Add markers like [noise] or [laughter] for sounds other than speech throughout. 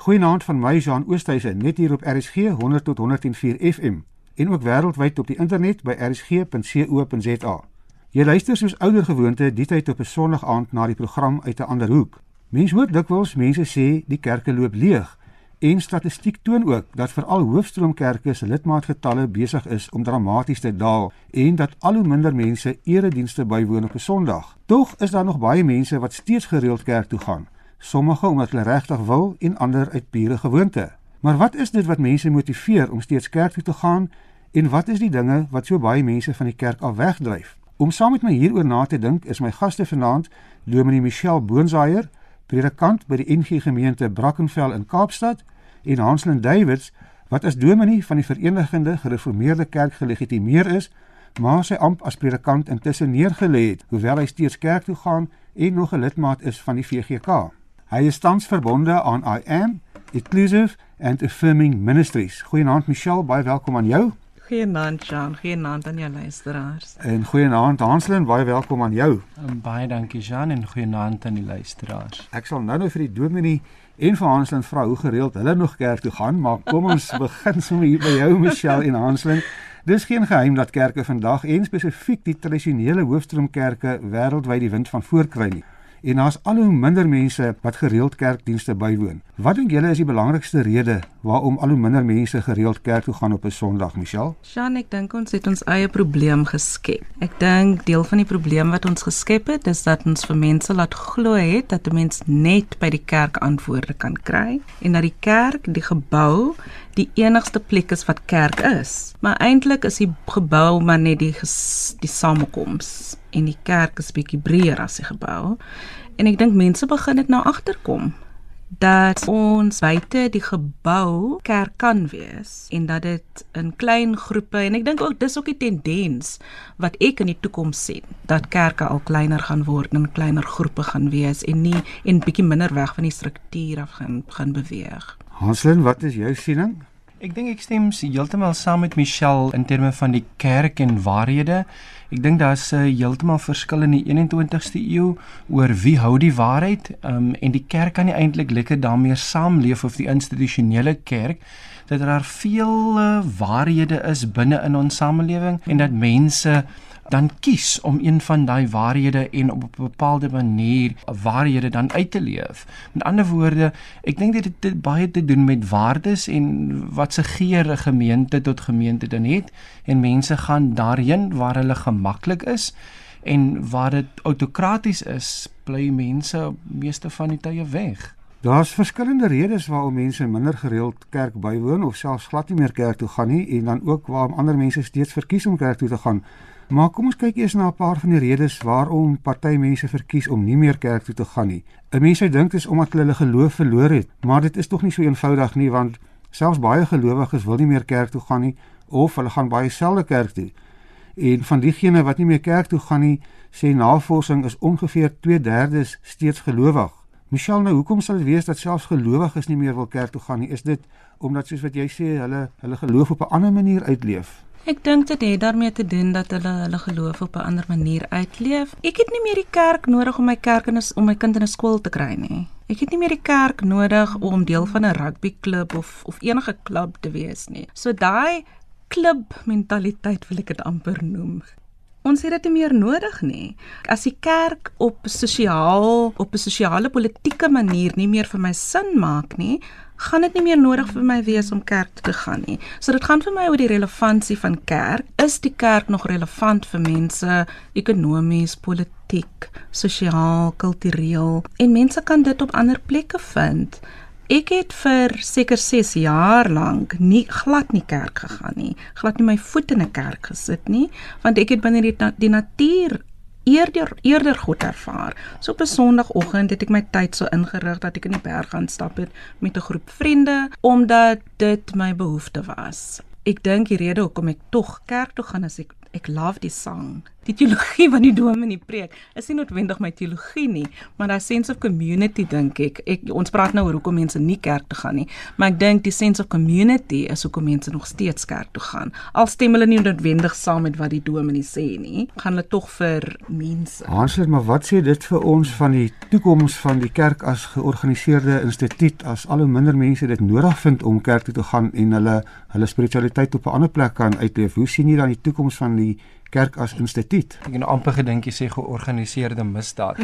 Goeienaand van my Jean Oosthuizen net hier op RSG 100 tot 104 FM en ook wêreldwyd op die internet by rsg.co.za. Jy luister soos ouer gewoonte die tyd op 'n Sondag aand na die program uit 'n ander hoek. Mense hoor dikwels mense sê die kerke loop leeg en statistiek toon ook dat veral hoofstroomkerke se lidmaatgetalle besig is om dramaties te daal en dat al hoe minder mense eredienste bywoon op 'n Sondag. Tog is daar nog baie mense wat steeds gereeld kerk toe gaan sommige omdat hulle regtig wil en ander uit pure gewoonte. Maar wat is dit wat mense motiveer om steeds kerk toe te gaan en wat is die dinge wat so baie mense van die kerk af wegdryf? Om saam met my hieroor na te dink, is my gaste vanaand Dominee Michelle Boonsaier, predikant by die NG Gemeente Brackenfell in Kaapstad, en Hanslin Davids, wat as dominee van die Verenigde Gereformeerde Kerk gelegitimeer is, maar sy amp as predikant intussen neergelê het, hoewel hy steeds kerk toe gaan en nog 'n lidmaat is van die VGK. Hy is tans verbonde aan I Am Inclusive and Affirming Ministries. Goeienaand Michelle, baie welkom aan jou. Goeienaand Jean, goeienaand aan jou luisteraars. En goeienaand Hanslin, baie welkom aan jou. En baie dankie Jean en goeienaand aan die luisteraars. Ek sal nou nou vir die dominee en vir Hanslin vra hoe gereeld hulle nog kerk toe gaan, maar kom ons [laughs] begin sommer hier by jou Michelle en Hanslin. Dis geen geheim dat kerke vandag en spesifiek die tradisionele hoofstroomkerke wêreldwyd die wind van voorkry nie en daar's al hoe minder mense wat gereeld kerkdienste bywoon. Wat dink julle is die belangrikste rede waarom al hoe minder mense gereeld kerk toe gaan op 'n Sondag, Michelle? Sjan, ek dink ons het ons eie probleem geskep. Ek dink deel van die probleem wat ons geskep het is dat ons vir mense laat glo het dat 'n mens net by die kerk antwoorde kan kry en dat die kerk, die gebou, die enigste plek is wat kerk is. Maar eintlik is die gebou maar net die die samekoms en die kerk is bietjie breër as die gebou. En ek dink mense begin dit nou agterkom dat ons buite die gebou kerk kan wees en dat dit in klein groepe en ek dink ook dis ook die tendens wat ek in die toekoms sien dat kerke al kleiner gaan word en kleiner groepe gaan wees en nie en bietjie minder weg van die struktuur af gaan gaan beweeg. Hanslin, wat is jou siening? Ek dink ek stem heeltemal saam met Michelle in terme van die kerk en waarhede. Ek dink daar's 'n uh, heeltemal verskil in die 21ste eeu oor wie hou die waarheid um, en die kerk kan nie eintlik lekker daarmee saamleef of die institusionele kerk dat daar veel uh, waarhede is binne in ons samelewing en dat mense dan kies om een van daai waarhede en op 'n bepaalde manier waarhede dan uit te leef. Met ander woorde, ek dink dit het baie te doen met waardes en wat se geer 'n gemeente tot gemeente dan het en mense gaan daarheen waar hulle gemaklik is en waar dit autokraties is, bly mense meeste van die tye weg. Daar's verskillende redes waarom mense minder gereeld kerk bywoon of selfs glad nie meer kerk toe gaan nie en dan ook waarom ander mense steeds verkies om kerk toe te gaan. Maar kom ons kyk eers na 'n paar van die redes waarom party mense verkies om nie meer kerk toe te gaan nie. 'n Mens sou dink dit is omdat hulle geloof verloor het, maar dit is tog nie so eenvoudig nie want selfs baie gelowiges wil nie meer kerk toe gaan nie of hulle gaan baie selde kerk toe. En van diegene wat nie meer kerk toe gaan nie, sê navorsing is ongeveer 2/3 steeds gelowig. Michelle, nou hoekom sal dit wees dat selfs gelowiges nie meer wil kerk toe gaan nie? Is dit omdat soos wat jy sê, hulle hulle geloof op 'n ander manier uitleef? Ek dink dit het daarmee te doen dat hulle hulle geloof op 'n ander manier uitleef. Ek het nie meer die kerk nodig om my kerk en om my kind in 'n skool te kry nie. Ek het nie meer die kerk nodig om deel van 'n rugbyklub of of enige klub te wees nie. So daai klub mentaliteit wil ek dit amper noem. Ons het dit nie meer nodig nie. As die kerk op sosiaal op 'n sosiale politieke manier nie meer vir my sin maak nie, gaan dit nie meer nodig vir my wees om kerk toe te gaan nie. So dit gaan vir my oor die relevantie van kerk. Is die kerk nog relevant vir mense ekonomies, politiek, sosiaal, kultureel? En mense kan dit op ander plekke vind. Ek het vir seker 6 jaar lank nie glad nie kerk gegaan nie. Glad nie my voet in 'n kerk gesit nie, want ek het binne die, die natuur eerder eerder God ervaar. So op 'n Sondagoggend het ek my tyd so ingerig dat ek in die berg gaan stap het met 'n groep vriende omdat dit my behoefte was. Ek dink die rede hoekom ek tog kerk toe gaan is ek ek love die sang. Die teologie van die dominee preek is nie noodwendig my teologie nie, maar daai sense of community dink ek. Ek ons praat nou oor hoekom mense nie kerk toe gaan nie, maar ek dink die sense of community is hoekom mense nog steeds kerk toe gaan. Al stem hulle nie noodwendig saam met wat die dominee sê nie, gaan hulle tog vir mense. Hansler, maar wat sê dit vir ons van die toekoms van die kerk as georganiseerde instituut as al hoe minder mense dit nodig vind om kerk toe te gaan en hulle hulle spiritualiteit op 'n ander plek kan uitleef? Hoe sien jy dan die toekoms van die kerk as instituut. Ek het amper gedink jy sê georganiseerde misdaad.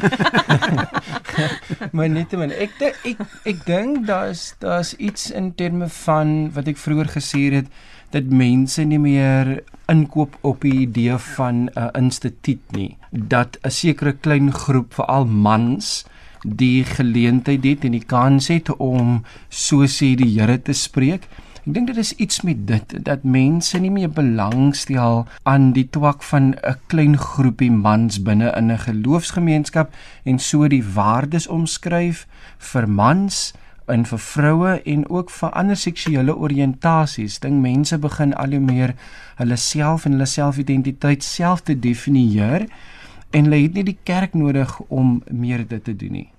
[laughs] maar net te min. Ek de, ek ek dink daar's daar's iets in terme van wat ek vroeër gesê het dat mense nie meer inkoop op die idee van 'n uh, instituut nie. Dat 'n sekere klein groep, veral mans, die geleentheid het en die kans het om so sê die Here te spreek Ek dink dit is iets met dit dat mense nie meer belangstel aan die twak van 'n klein groepie mans binne in 'n geloofsgemeenskap en so die waardes omskryf vir mans en vir vroue en ook vir ander seksuele oriëntasies. Dink mense begin al hoe meer hulle self en hulle selfidentiteit self te definieer en hulle het nie die kerk nodig om meer dit te doen nie.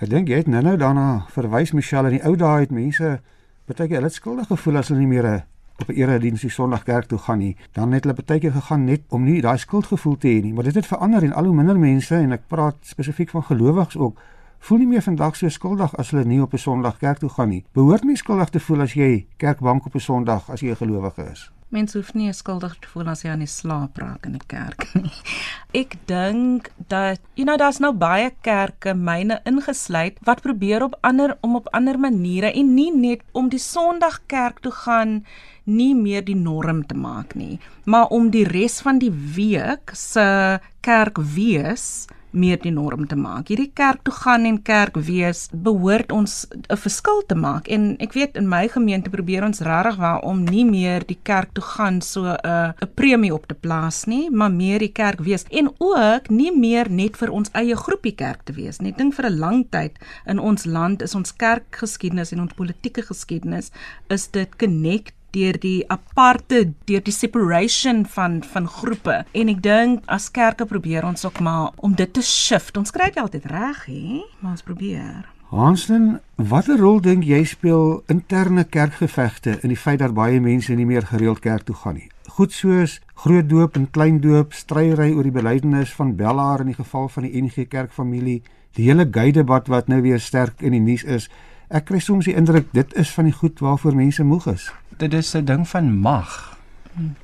Ek dink jy het nou-nou daarna verwys Michelle in die ou dae het mense Partykeer hulle het skuldig gevoel as hulle nie meer eh, op 'n erediens die Sondag kerk toe gaan nie. Dan het hulle partykeer gegaan net om nie daai skuldgevoel te hê nie, maar dit het verander en al hoe minder mense en ek praat spesifiek van gelowiges ook voel nie meer vandag so skuldig as hulle nie op 'n Sondag kerk toe gaan nie. Behoort mens skuldig te voel as jy kerkbank op 'n Sondag as jy 'n gelowige is? Mense hoef nie skuldig te voel as jy aan die slaap raak in die kerk nie. [laughs] Ek dink dat you know daar's nou baie kerke, myne ingesluit, wat probeer op ander om op ander maniere en nie net om die Sondag kerk toe gaan nie meer die norm te maak nie, maar om die res van die week se kerk wees meer die norm te maak. Hierdie kerk toe gaan en kerk wees behoort ons 'n verskil te maak. En ek weet in my gemeente probeer ons regtig waar om nie meer die kerk toe gaan so 'n 'n premie op te plaas nie, maar meer die kerk wees en ook nie meer net vir ons eie groepie kerk te wees nie. Ek dink vir 'n lang tyd in ons land is ons kerkgeskiedenis en ons politieke geskiedenis is dit connect deur die aparte deur die separation van van groepe. En ek dink as kerke probeer ons ook maar om dit te shift. Ons kry dit altyd reg hè maar ons probeer. Hansen watter rol dink jy speel interne kerkgevegte in die feit dat baie mense nie meer gereeld kerk toe gaan nie? Goed soos groot doop en klein doop stryery oor die belydenis van Bellaar in die geval van die NG Kerkfamilie die hele gay debat wat nou weer sterk in die nuus is ek kry soms die indruk dit is van die goed waarvoor mense moeg is dit is 'n ding van mag.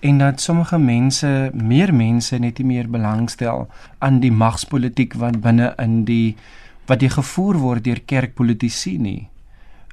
En dat sommige mense meer mense net nie meer belangstel aan die magspolitiek wat binne in die wat die gevoer word deur kerkpolitici nie.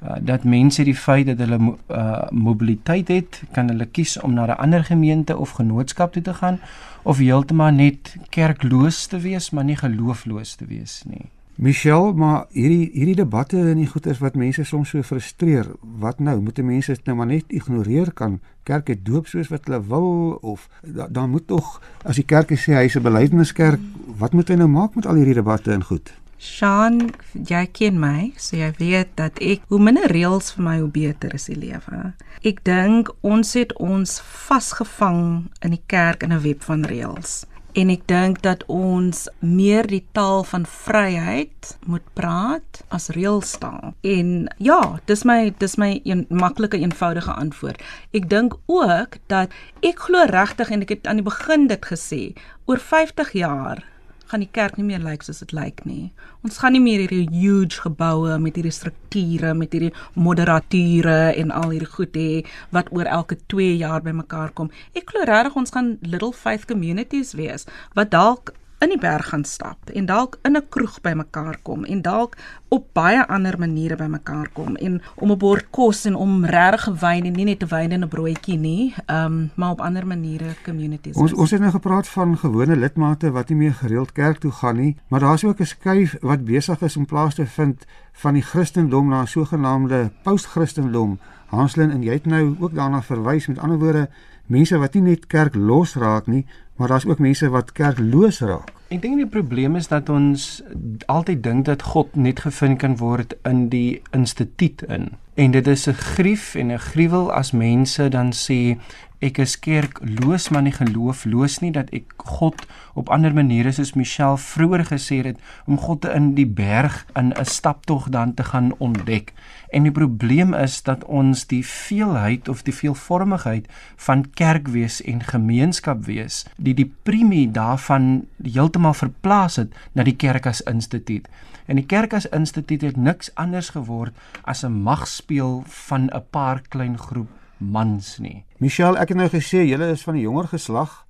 Uh, dat mense die feit dat hulle uh, mobiliteit het kan hulle kies om na 'n ander gemeente of genootskap toe te gaan of heeltemal net kerkloos te wees maar nie geloofloos te wees nie Michelle, maar hierdie hierdie debatte en die goeters wat mense soms so frustreer, wat nou? Moet mense dit nou maar net ignoreer kan kerke doop soos wat hulle wil of dan da moet tog as die kerk sê hy's 'n belydeniskerk, wat moet hy nou maak met al hierdie debatte en goed? Sean, jy ken my, so jy weet dat ek hoe minder reëls vir my hoe beter is die lewe. Ek dink ons het ons vasgevang in die kerk in 'n web van reëls en ek dink dat ons meer die taal van vryheid moet praat as reëlstaal. En ja, dis my dis my een maklike eenvoudige antwoord. Ek dink ook dat ek glo regtig en ek het aan die begin dit gesê, oor 50 jaar gaan die kerk nie meer lyk soos dit lyk nie. Ons gaan nie meer hierdie huge geboue met hierdie strukture, met hierdie moderature en al hierdie goed hê wat oor elke 2 jaar bymekaar kom. Ek glo regtig ons gaan little faith communities wees wat dalk in die berg gaan stap en dalk in 'n kroeg bymekaar kom en dalk op baie ander maniere bymekaar kom en om 'n bord kos en om regtig wyn en nie net 'n wyn en 'n broodjie nie, ehm um, maar op ander maniere communities. Ons ons het nou gepraat van gewone lidmate wat nie meer gereeld kerk toe gaan nie, maar daar's ook 'n skuif wat besig is om plaas te vind van die Christendom na 'n sogenaamde post-Christendom. Hanslin en jy het nou ook daarna verwys met ander woorde mense wat nie net kerk losraak nie, maar daar's ook mense wat kerkloos raak. Ek dink die probleem is dat ons altyd dink dat God net gevind kan word in die instituut in. En dit is 'n grief en 'n gruwel as mense dan sê ek is kerkloos maar nie geloofloos nie dat ek God op ander maniere soos Michelle vroeër gesê het om God in die berg in 'n staptog dan te gaan ontdek. En die probleem is dat ons die veelheid of die veelvormigheid van kerkwees en gemeenskap wees, die die premie daarvan heeltemal verplaas het na die kerk as instituut. En die kerk as instituut het niks anders geword as 'n magspeel van 'n paar klein groep mans nie. Michelle, ek het nou gesê julle is van die jonger geslag,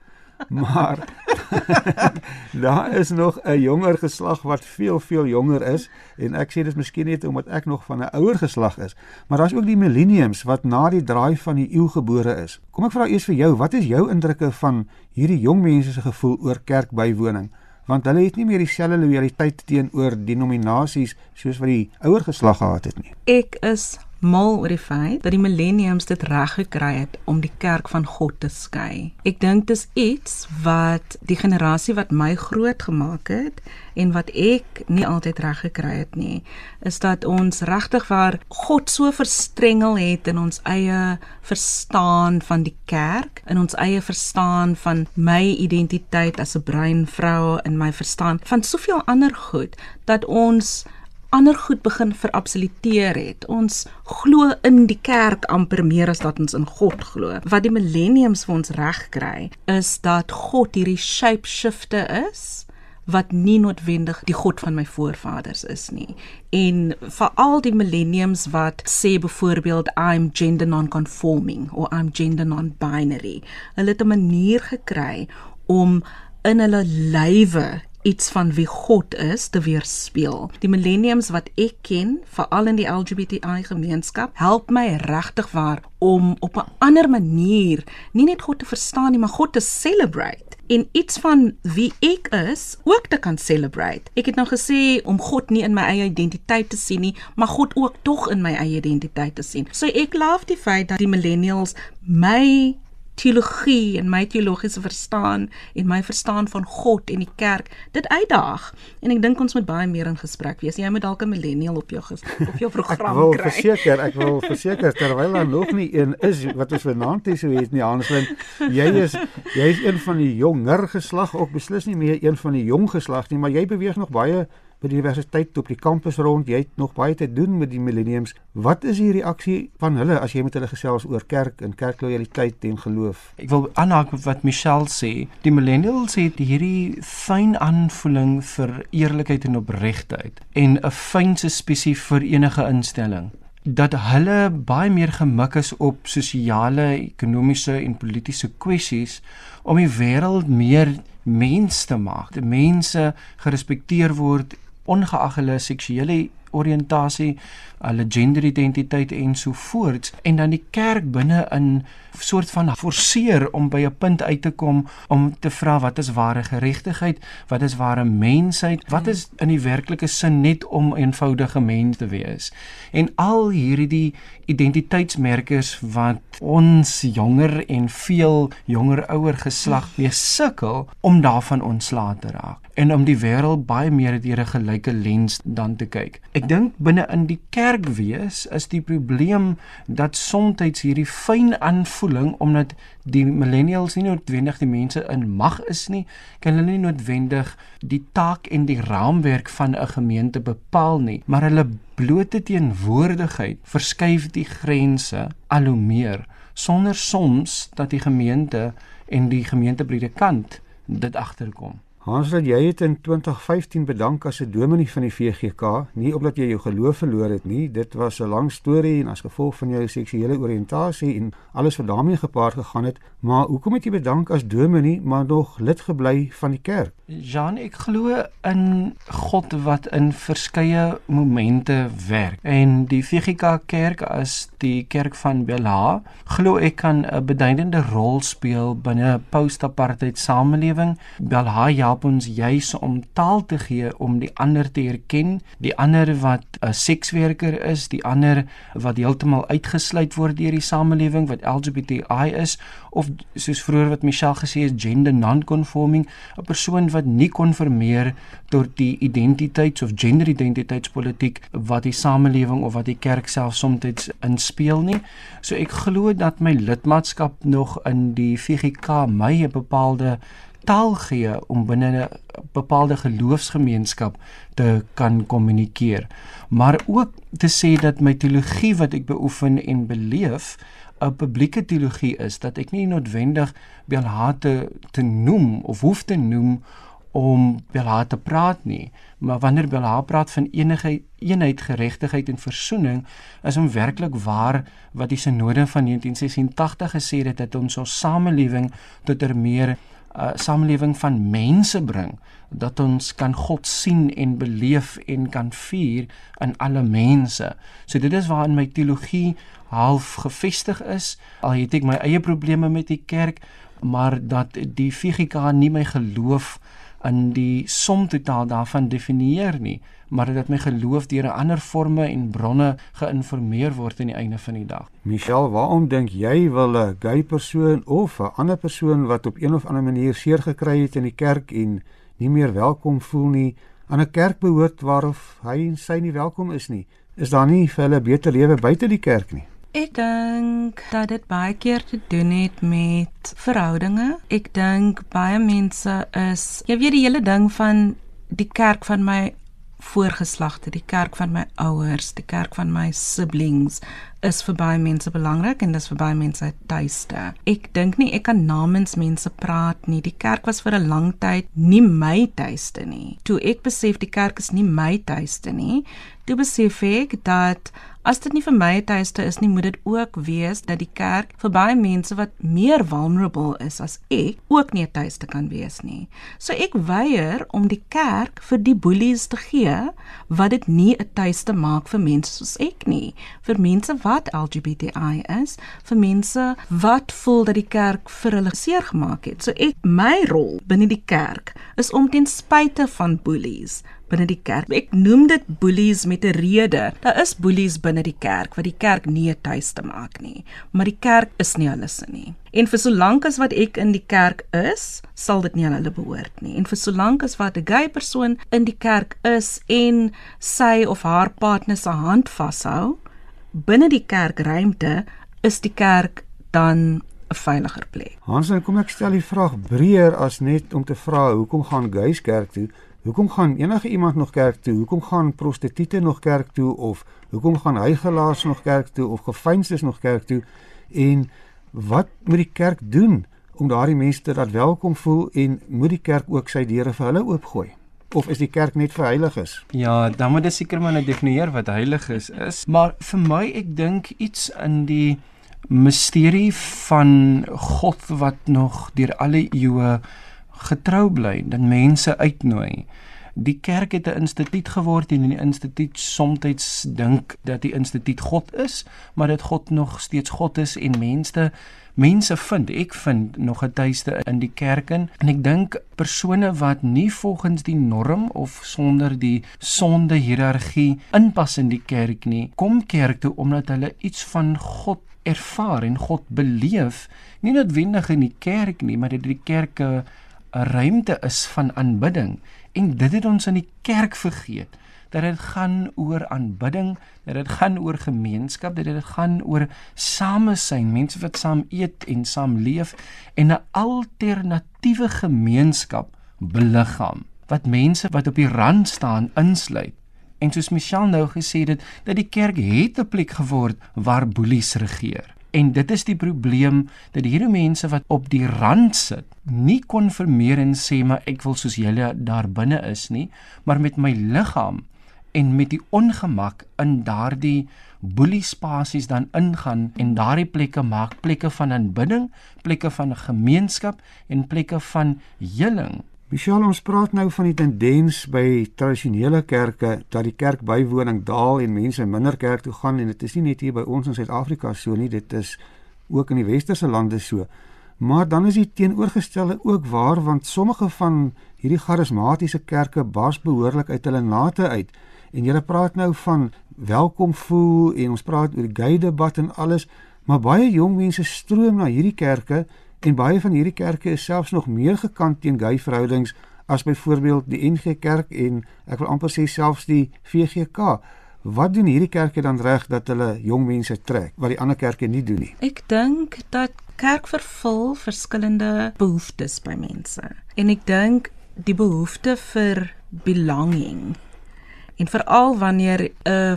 [laughs] maar [laughs] daar is nog 'n jonger geslag wat veel veel jonger is en ek sê dis miskien net omdat ek nog van 'n ouer geslag is, maar daar's ook die millenniums wat na die draai van die eeu gebore is. Kom ek vra eers vir jou, wat is jou indrukke van hierdie jong mense se gevoel oor kerkbywoning? Want hulle het nie meer dieselfde loyaliteit teenoor denominasies soos wat die ouer geslag gehad het nie. Ek is mal oor die feit dat die millenniums dit reg gekry het om die kerk van God te skei. Ek dink dis iets wat die generasie wat my groot gemaak het en wat ek nie altyd reg gekry het nie, is dat ons regtig waar God so verstrengel het in ons eie verstaan van die kerk, in ons eie verstaan van my identiteit as 'n bruin vrou en my verstaan van soveel ander goed dat ons ander goed begin verabsoluteer het. Ons glo in die kerk amper meer as dat ons in God glo. Wat die millenniums vir ons reg kry, is dat God hierdie shapeshifter is wat nie noodwendig die God van my voorvaders is nie. En veral die millenniums wat sê byvoorbeeld I'm gender non-conforming of I'm gender non-binary. Hulle het 'n manier gekry om in hulle lywe iets van wie God is te weerspieël. Die millenniums wat ek ken, veral in die LGBTI gemeenskap, help my regtig waar om op 'n ander manier nie net God te verstaan nie, maar God te celebrate en iets van wie ek is ook te kan celebrate. Ek het nou gesê om God nie in my eie identiteit te sien nie, maar God ook tog in my eie identiteit te sien. So ek love die feit dat die millennials my teologie en my teologiese verstaan en my verstaan van God en die kerk dit uitdaag. En ek dink ons moet baie meer in gesprek wees. Jy moet dalk 'n millennial op jou op jou program ek wil kry. verseker ek wil verseker terwyl daar nog nie een is wat ons vanaand hier so het nie Hanslin jy is jy is een van die jonger geslag ook beslis nie meer een van die jong geslag nie maar jy beweeg nog baie by die universiteit op die kampus rond. Jy het nog baie te doen met die millenniums. Wat is die reaksie van hulle as jy met hulle gesels oor kerk en kerklojaliteit en geloof? Ek wil aanhaak op wat Michelle sê. Die millennials het hierdie fyn aanvoeling vir eerlikheid en opregtheid en 'n fynse spesifiek vir enige instelling dat hulle baie meer gemik is op sosiale, ekonomiese en politieke kwessies om die wêreld meer mens te maak. Die mense gerespekteer word ongeag hulle seksuele oriëntasie, hulle genderidentiteit en so voort en dan die kerk binne in soort van forceer om by 'n punt uit te kom om te vra wat is ware geregtigheid, wat is ware mensheid, wat is in die werklike sin net om eenvoudige mens te wees. En al hierdie identiteitsmerkers wat ons jonger en veel jonger ouer geslag mee sukkel om daarvan ontslae te raak en om die wêreld baie meer deur 'n gelyke lens dan te kyk. Ek dink binne in die kerk wees is die probleem dat soms hierdie fyn aanvoeling omdat die millennials nie noodwendig die mense in mag is nie, kan hulle nie noodwendig die taak en die raamwerk van 'n gemeente bepaal nie, maar hulle blote teenwoordigheid verskuif die grense al hoe meer sonder soms dat die gemeente en die gemeentepredikant dit agterkom. Hans, dat jy het in 2015 bedank as 'n dominee van die VGK, nie omdat jy jou geloof verloor het nie, dit was 'n lang storie en as gevolg van jou seksuele oriëntasie en alles wat daarmee gepaard gegaan het, maar hoekom het jy bedank as dominee maar nog lid gebly van die kerk? Jean, ek glo in God wat in verskeie momente werk. En die VGK Kerk as die kerk van Belha, glo ek kan 'n beduidende rol speel binne 'n post-apartheid samelewing. Belha ja help ons juis om taal te gee om die ander te erken, die ander wat 'n sekswerker is, die ander wat heeltemal uitgesluit word deur die samelewing wat LGBTI is of soos vroeër wat Michelle gesê het gender non-conforming, 'n persoon wat nie konformeer tot die identiteits of genderidentiteitspolitiek wat die samelewing of wat die kerk self soms inspeel nie. So ek glo dat my lidmaatskap nog in die VGK my 'n bepaalde taal gee om binne 'n bepaalde geloofsgemeenskap te kan kommunikeer. Maar ook te sê dat my teologie wat ek beoefen en beleef 'n publieke teologie is dat ek nie noodwendig belhate te noem of hoef te noem om belhate te praat nie, maar wanneer belhate praat van enige eenheid, geregtigheid en versoening, is om werklik waar wat die sinode van 1986 gesê het dat ons ons samelewing tot 'n meer uh, samelewing van mense bring dat ons kan God sien en beleef en kan vier in alle mense. So dit is waarin my teologie half gefestig is. Al het ek my eie probleme met die kerk, maar dat die VGK nie my geloof in die som totaal daarvan definieer nie, maar dat my geloof deur 'n ander forme en bronne geïnformeer word aan die einde van die dag. Michelle, waarom dink jy wil 'n gay persoon of 'n ander persoon wat op een of ander manier seer gekry het in die kerk en nie meer welkom voel nie, aan 'n kerk behoort waarof hy en sy nie welkom is nie? Is daar nie vir hulle beter lewe buite die kerk nie? Ek dink dat dit baie keer te doen het met verhoudinge. Ek dink baie mense is, jy weet die hele ding van die kerk van my voorgeslagte, die kerk van my ouers, die kerk van my siblings is vir baie mense belangrik en dis vir baie mense tuiste. Ek dink nie ek kan namens mense praat nie. Die kerk was vir 'n lang tyd nie my tuiste nie. Toe ek besef die kerk is nie my tuiste nie, toe besef ek dat As dit nie vir my 'n tuiste is nie, moet dit ook wees dat die kerk vir baie mense wat meer vulnerable is as ek ook nie 'n tuiste kan wees nie. So ek weier om die kerk vir die bullies te gee wat dit nie 'n tuiste maak vir mense soos ek nie, vir mense wat LGBTI is, vir mense wat voel dat die kerk vir hulle seer gemaak het. So ek my rol binne die kerk is om ten spyte van bullies binne die kerk. Ek noem dit bullies met 'n rede. Daar is bullies binne die kerk wat die kerk nie 'n tuiste maak nie, maar die kerk is nie hulle se nie. En vir solank as wat ek in die kerk is, sal dit nie aan hulle behoort nie. En vir solank as wat 'n gay persoon in die kerk is en sy of haar partner se hand vashou binne die kerkruimte, is die kerk dan 'n veiliger plek. Hansen, kom ek stel die vraag breër as net om te vra hoekom gaan gays kerk toe? Hoekom gaan enige iemand nog kerk toe? Hoekom gaan prostituie nog kerk toe of hoekom gaan hygelaars nog kerk toe of gefeinsdes nog kerk toe? En wat moet die kerk doen om daardie mense te laat welkom voel en moet die kerk ook sy deure vir hulle oopgooi? Of is die kerk net vir heiliges? Ja, dan moet jy seker maar net definieer wat heilig is. is. Maar vir my ek dink iets in die misterie van God wat nog deur alle eeue getrou bly, dat mense uitnooi. Die kerk het 'n instituut geword en die instituut soms dink dat die instituut God is, maar dit God nog steeds God is en mense mense vind ek vind nog 'n tuiste in die kerk in en ek dink persone wat nie volgens die norm of sonder die sonde hiërargie inpas in die kerk nie kom kerk toe omdat hulle iets van God ervaar en God beleef nie noodwendig in die kerk nie maar dit die kerke 'n ruimte is van aanbidding en dit het ons in die kerk vergeet dat dit gaan oor aanbidding, dat dit gaan oor gemeenskap, dat dit gaan oor samesyn, mense wat saam eet en saam leef en 'n alternatiewe gemeenskap beliggaam wat mense wat op die rand staan insluit. En soos Michelle nou gesê het, dat die kerk het 'n plek geword waar boelies regeer. En dit is die probleem dat hierdie mense wat op die rand sit, nie konformeer en sê maar ek wil soos julle daar binne is nie, maar met my liggaam en met die ongemak in daardie boelie spasies dan ingaan en daardie plekke maak plekke van aanbidding, plekke van gemeenskap en plekke van heling. Michelle, ons praat nou van die tendens by tradisionele kerke dat die kerkbywoning daal en mense minder kerk toe gaan en dit is nie net hier by ons in Suid-Afrika so nie, dit is ook in die westerse lande so. Maar dan is die teenoorgestelde ook waar want sommige van hierdie charismatiese kerke bars behoorlik uit hulle nate uit. En jy praat nou van welkom voel en ons praat oor die gay debat en alles, maar baie jong mense stroom na hierdie kerke en baie van hierdie kerke is selfs nog meer gekant teen gay verhoudings as byvoorbeeld die NG Kerk en ek wil amper sê selfs die VGK. Wat doen hierdie kerke dan reg dat hulle jong mense trek wat die ander kerke nie doen nie? Ek dink dat kerk vervul verskillende behoeftes by mense. En ek dink die behoefte vir belonging en veral wanneer 'n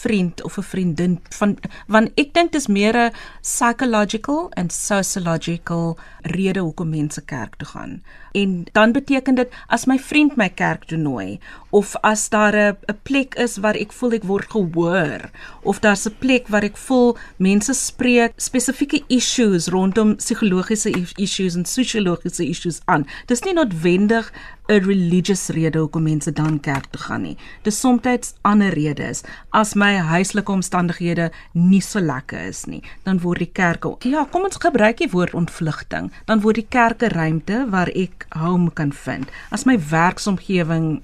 vriend of 'n vriendin van want ek dink dis meer 'n psychological and sociological rede hoekom mense kerk toe gaan. En dan beteken dit as my vriend my kerk toe nooi of as daar 'n plek is waar ek voel ek word gehoor of daar's 'n plek waar ek voel mense spreek spesifieke issues rondom psigologiese issues en sosiologiese issues aan. Dis nie noodwendig 'n religious rede hoekom mense dan kerk toe gaan nie. Dis soms ander redes. As my huislike omstandighede nie so lekker is nie, dan word die kerk Ja, kom ons gebruik die woord ontvlugting. Dan word die kerk 'n ruimte waar ek home kan vind. As my werksomgewing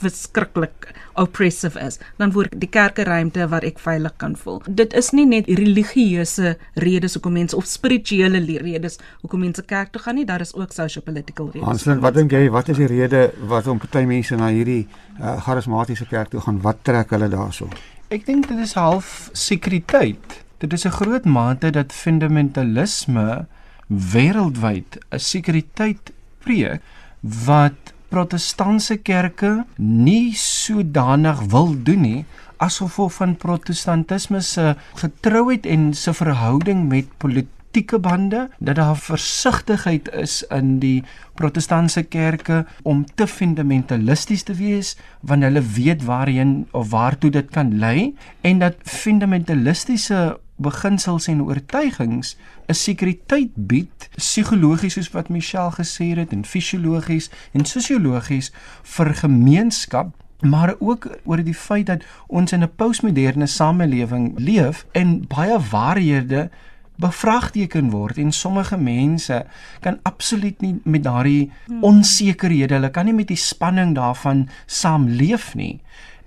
verskriklik oppressive is, dan word die kerke ruimte waar ek veilig kan voel. Dit is nie net religieuse redes hoekom mense of spirituele redes hoekom mense kerk toe gaan nie, daar is ook socio-political redes. Hanslin, wat dink jy, wat is die rede wat om party mense na hierdie uh, charismatiese kerk toe gaan? Wat trek hulle daarso? Ek dink dit is half sekuriteit. Dit is 'n groot mate dat fundamentalisme wêreldwyd 'n sekuriteit preek wat protestantse kerke nie sodanig wil doen nie asof of van protestantisme se getrouheid en se verhouding met politieke bande dat daar versigtigheid is in die protestantse kerke om te fundamentalisties te wees want hulle weet waarheen of waartoe dit kan lei en dat fundamentalistiese beginsels en oortuigings 'n sekuriteit bied psigologies soos wat Michelle gesê het en fisiologies en sosiologies vir gemeenskap maar ook oor die feit dat ons in 'n postmoderne samelewing leef en baie waarhede bevraagteken word en sommige mense kan absoluut nie met daardie hmm. onsekerhede, hulle kan nie met die spanning daarvan saamleef nie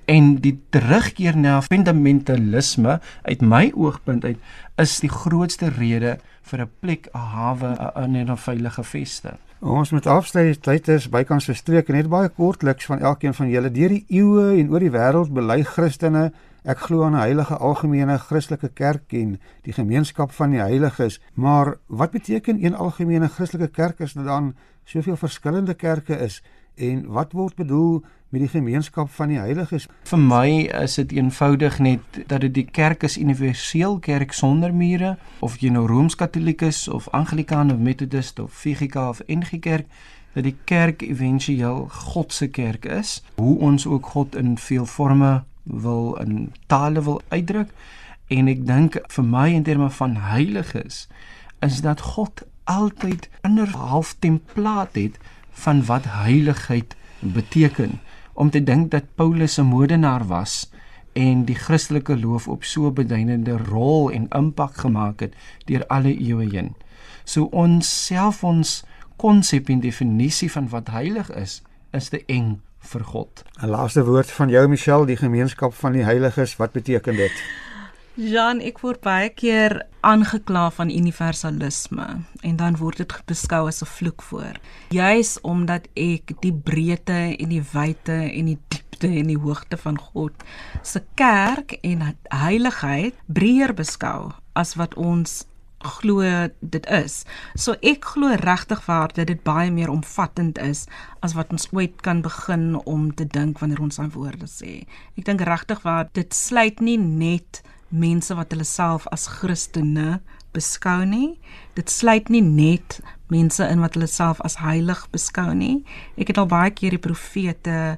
en die terugkeer na fundamentalisme uit my oogpunt uit is die grootste rede vir 'n plek 'n hawe in 'n veilige vesting. Ons moet afsluit. Tyd is bykans verstreek en net baie kortliks van elkeen van julle. Deur die eeue en oor die wêreld bely Christene ek glo aan 'n heilige algemene Christelike kerk en die gemeenskap van die heiliges. Maar wat beteken een algemene Christelike kerk as dit dan soveel verskillende kerke is en wat word bedoel met die gemeenskap van die heiliges. Vir my is dit eenvoudig net dat dit die kerk is universeel kerk sonder mure of jy nou rooms-katoliek is of anglikaan of metodist of VGK of NG Kerk dat die kerk éventueel God se kerk is. Hoe ons ook God in veel forme wil in tale wil uitdruk en ek dink vir my in terme van heiliges is dat God altyd 'n half templaat het van wat heiligheid beteken om te dink dat Paulus 'n modenaar was en die Christelike geloof op so 'n beduidende rol en impak gemaak het deur alle eeue heen. So ons self ons konsep en definisie van wat heilig is, is te eng vir God. 'n Laaste woord van jou Michelle, die gemeenskap van die heiliges, wat beteken dit? Jan, ek word baie keer aangekla van universalisme en dan word dit beskou as 'n vloek voor. Juis omdat ek die breedte en die wyte en die diepte en die hoogte van God se kerk en heiligheid breër beskou as wat ons glo dit is. So ek glo regtig waar dat dit baie meer omvattend is as wat ons ooit kan begin om te dink wanneer ons aan woorde sê. Ek dink regtig waar dit sluit nie net mense wat hulle self as Christene beskou nie. Dit sluit nie net mense in wat hulle self as heilig beskou nie. Ek het al baie keer die profete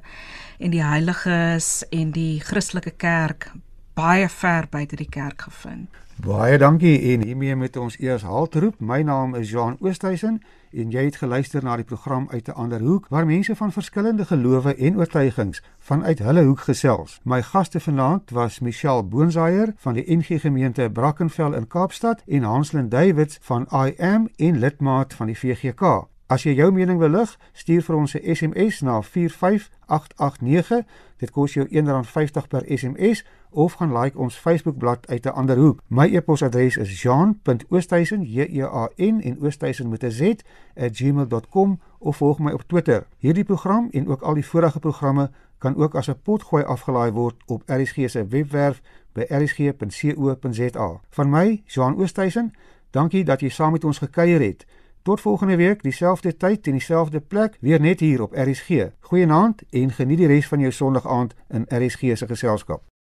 en die heiliges en die Christelike kerk baie ver buite die kerk gevind. Baie dankie en hiermee met ons eers haltroep. My naam is Johan Oosthuizen en jy het geluister na die program uit 'n ander hoek waar mense van verskillende gelowe en oortuigings vanuit hulle hoek gesels. My gaste vanaand was Michelle Boonsaier van die NG Gemeente Brackenfell in Kaapstad en Hanslin Davids van I Am en lidmaat van die VGK. As jy jou mening wil lig, stuur vir ons 'n SMS na 45889. Dit kos jou R1.50 per SMS of gaan like ons Facebookblad uit 'n ander hoek. My e-posadres is jean.oosthuizen, J E A N en oosthuizen met 'n Z @gmail.com of volg my op Twitter. Hierdie program en ook al die vorige programme kan ook as 'n potgooi afgelaai word op RSG se webwerf by rsg.co.za. Van my, Jean Oosthuizen, dankie dat jy saam met ons gekuier het. Tot volgende week, dieselfde tyd en dieselfde plek, weer net hier op RSG. Goeienaand en geniet die res van jou Sondag aand in RSG se geselskap.